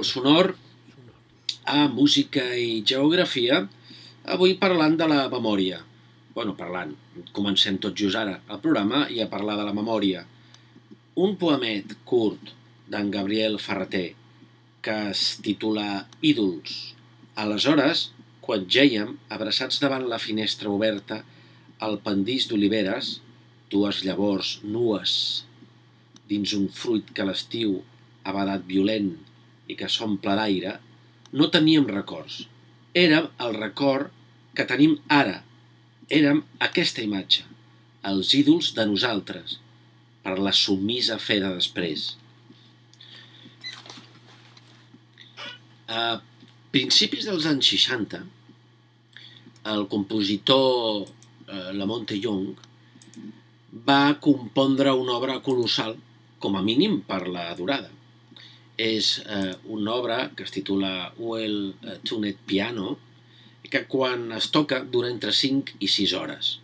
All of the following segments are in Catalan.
Molt sonor a música i geografia, avui parlant de la memòria. bueno, parlant, comencem tot just ara el programa i a parlar de la memòria. Un poemet curt d'en Gabriel Ferreter que es titula Ídols. Aleshores, quan gèiem abraçats davant la finestra oberta al pendís d'oliveres, dues llavors nues dins un fruit que l'estiu ha badat violent i que s'omple d'aire, no teníem records. Érem el record que tenim ara. Érem aquesta imatge, els ídols de nosaltres, per la submisa fe de després. A principis dels anys 60, el compositor eh, Lamonte Young va compondre una obra colossal, com a mínim per la durada. És eh, una obra que es titula Well eh, Tuned Piano, que quan es toca dura entre 5 i 6 hores.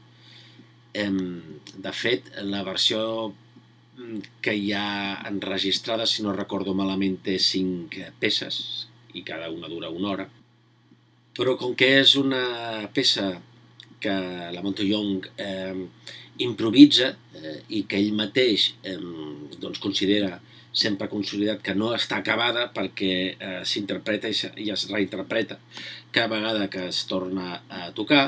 De fet, la versió mm, que hi ha enregistrada, si no recordo malament, té 5 peces i cada una dura una hora. Però com que és una peça que la Montellong eh, improvisa eh, i que ell mateix eh, doncs considera sempre consolidat que no està acabada perquè eh, s'interpreta i, i es reinterpreta cada vegada que es torna a tocar,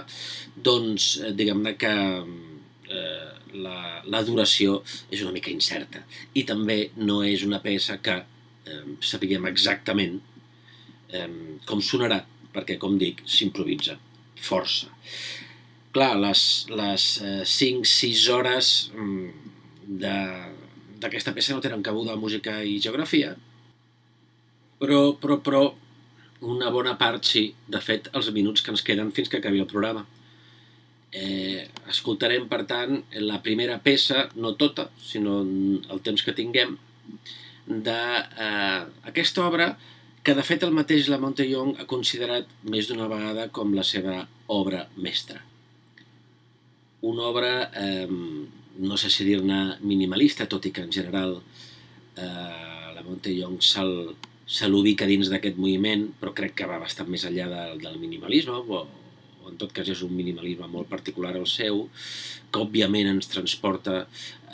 doncs eh, diguem-ne que eh, la, la duració és una mica incerta i també no és una peça que eh, sapiguem exactament eh, com sonarà, perquè, com dic, s'improvisa força. Clar, les, les eh, 5-6 hores mm, de- d'aquesta peça no tenen cabuda música i geografia, però, però, però una bona part sí, de fet, els minuts que ens queden fins que acabi el programa. Eh, escoltarem, per tant, la primera peça, no tota, sinó el temps que tinguem, d'aquesta obra que, de fet, el mateix la Montellong ha considerat més d'una vegada com la seva obra mestra. Una obra, eh, no sé si dir-ne minimalista, tot i que en general eh, la Montellong se'l se l'ubica dins d'aquest moviment, però crec que va bastant més enllà del, del minimalisme, o, o en tot cas és un minimalisme molt particular el seu, que òbviament ens transporta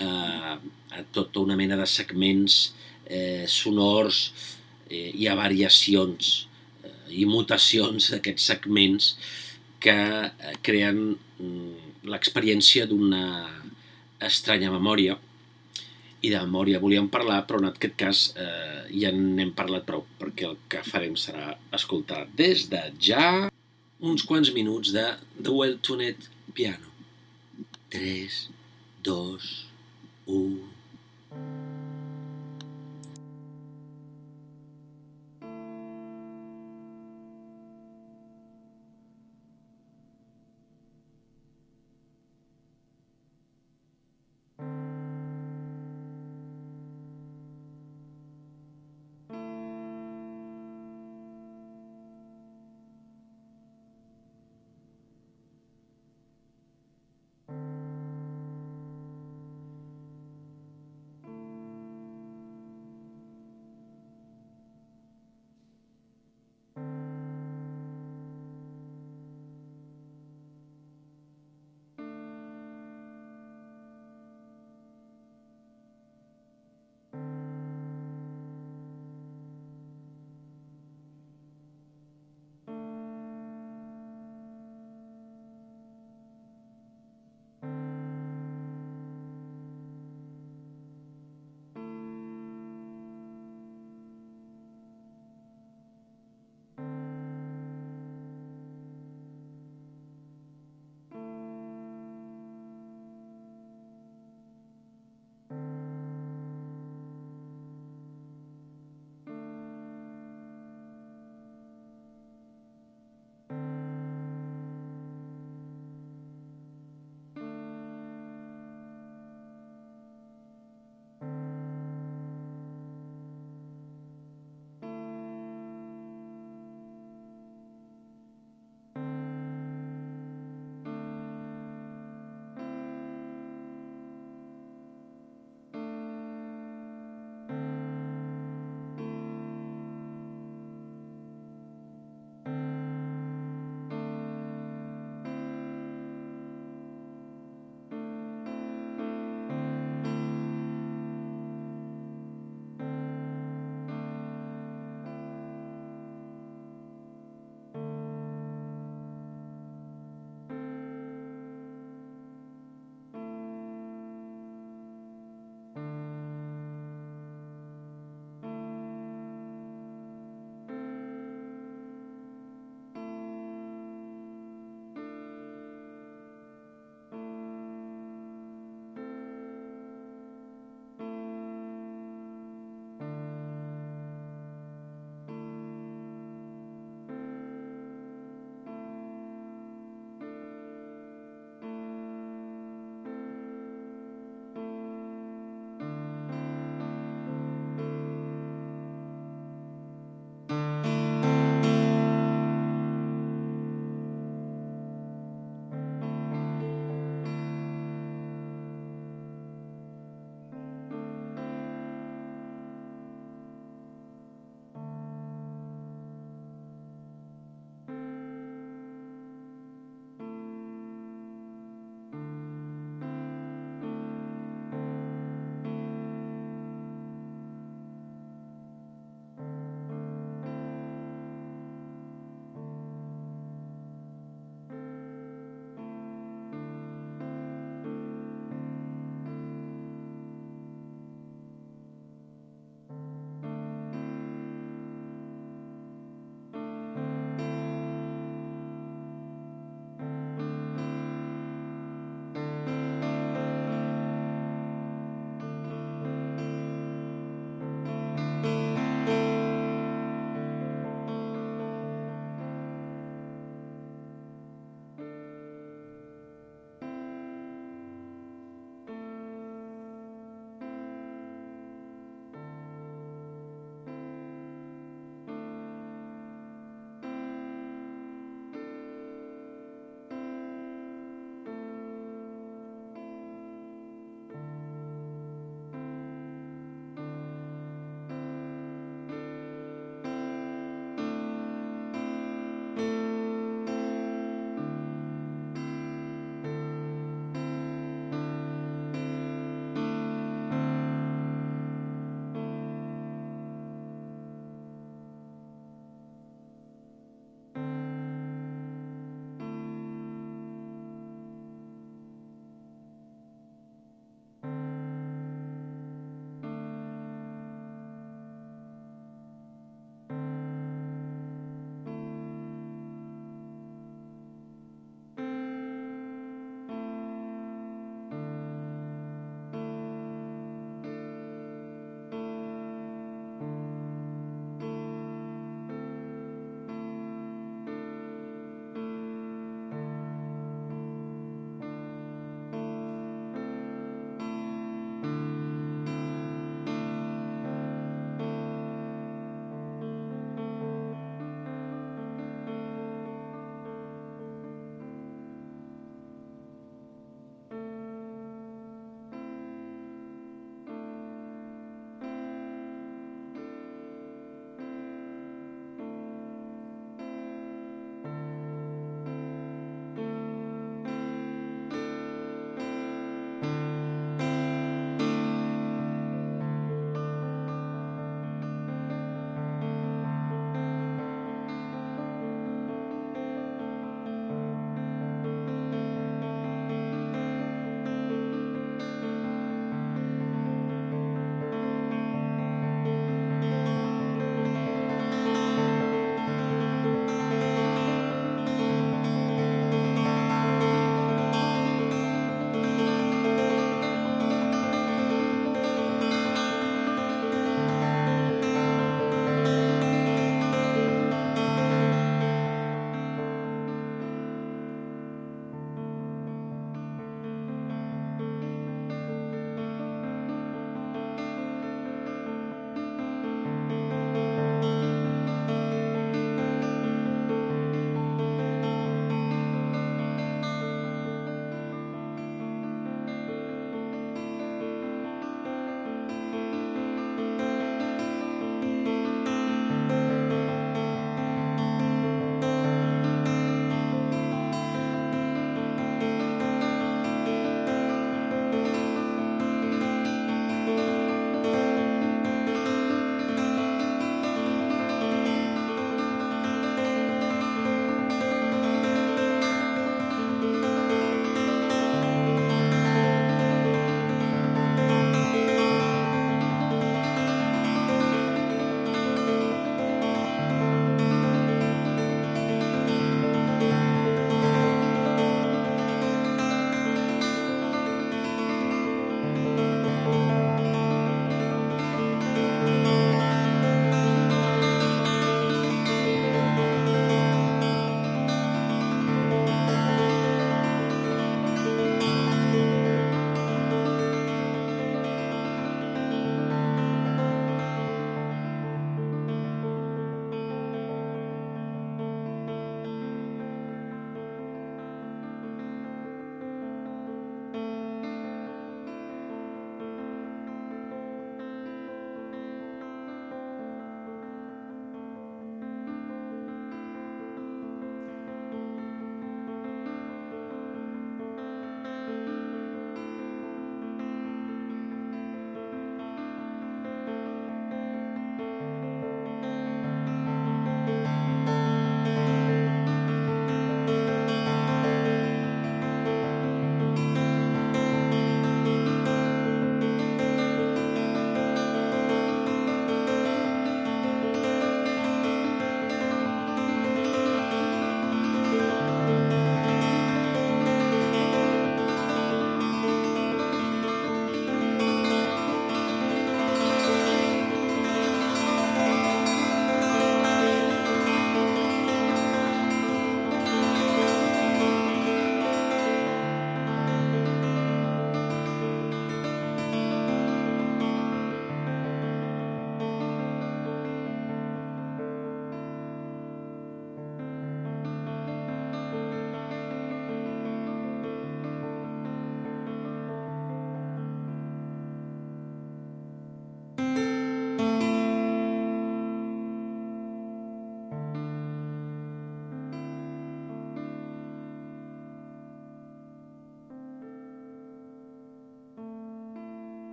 eh, a tota una mena de segments eh, sonors eh, i a variacions eh, i mutacions d'aquests segments que eh, creen mm, l'experiència d'una estranya memòria i de memòria volíem parlar, però en aquest cas eh, ja n'hem parlat prou, perquè el que farem serà escoltar des de ja uns quants minuts de The Well Tuned Piano. 3, 2, 1...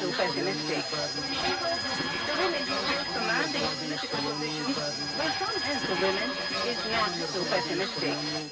too pessimistic. The women who take commanding political positions, by some hands of women, is not too pessimistic.